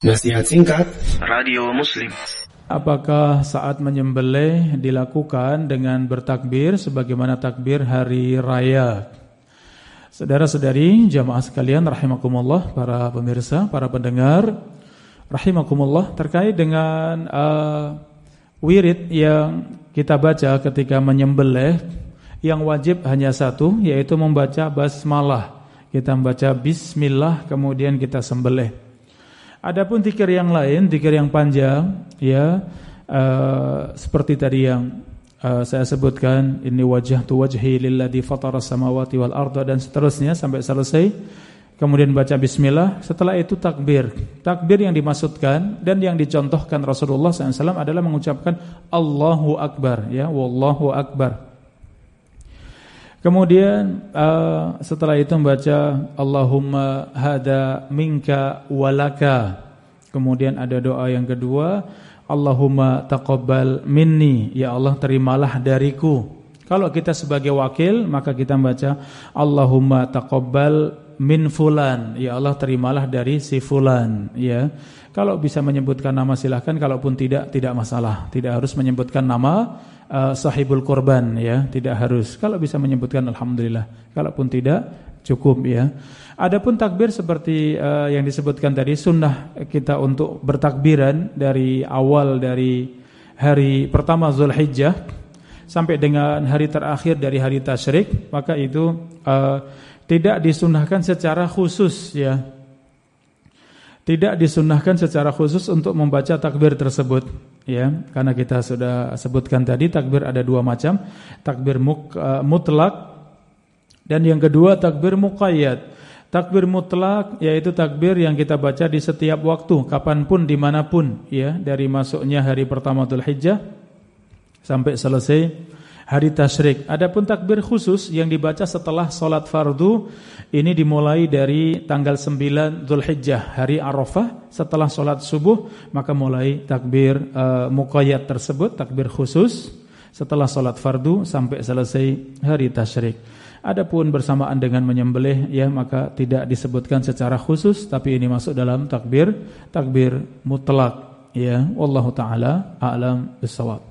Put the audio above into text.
Nasihat singkat Radio Muslim Apakah saat menyembelih dilakukan dengan bertakbir sebagaimana takbir hari raya? Saudara-saudari jamaah sekalian rahimakumullah para pemirsa, para pendengar rahimakumullah terkait dengan uh, wirid yang kita baca ketika menyembelih yang wajib hanya satu yaitu membaca basmalah. Kita membaca bismillah kemudian kita sembelih. Adapun zikir yang lain, zikir yang panjang, ya uh, seperti tadi yang uh, saya sebutkan, ini wajah tu wajhi lilladzi fatara samawati wal arda dan seterusnya sampai selesai. Kemudian baca bismillah, setelah itu takbir. Takbir yang dimaksudkan dan yang dicontohkan Rasulullah SAW adalah mengucapkan Allahu Akbar, ya, Wallahu Akbar. Kemudian uh, setelah itu membaca Allahumma hada minka walaka. Kemudian ada doa yang kedua, Allahumma taqabbal minni, ya Allah terimalah dariku. Kalau kita sebagai wakil maka kita membaca Allahumma taqabbal min fulan, ya Allah terimalah dari si fulan, ya. Kalau bisa menyebutkan nama silahkan, kalaupun tidak tidak masalah. Tidak harus menyebutkan nama uh, sahibul korban ya, tidak harus. Kalau bisa menyebutkan alhamdulillah. Kalaupun tidak cukup ya. Adapun takbir seperti uh, yang disebutkan tadi sunnah kita untuk bertakbiran dari awal dari hari pertama Zulhijjah sampai dengan hari terakhir dari hari tasyrik, maka itu uh, tidak disunahkan secara khusus ya. Tidak disunahkan secara khusus untuk membaca takbir tersebut. Ya karena kita sudah sebutkan tadi takbir ada dua macam. Takbir uh, mutlak dan yang kedua takbir muqayyad. Takbir mutlak yaitu takbir yang kita baca di setiap waktu kapan pun di mana pun ya dari masuknya hari pertama Dzulhijjah sampai selesai hari tasyrik. Adapun takbir khusus yang dibaca setelah solat fardu ini dimulai dari tanggal 9 Dzulhijjah hari Arafah setelah solat subuh maka mulai takbir uh, muqayyad tersebut takbir khusus setelah solat fardu sampai selesai hari tasyrik. Adapun bersamaan dengan menyembelih ya maka tidak disebutkan secara khusus tapi ini masuk dalam takbir takbir mutlak ya wallahu taala a'lam bissawab.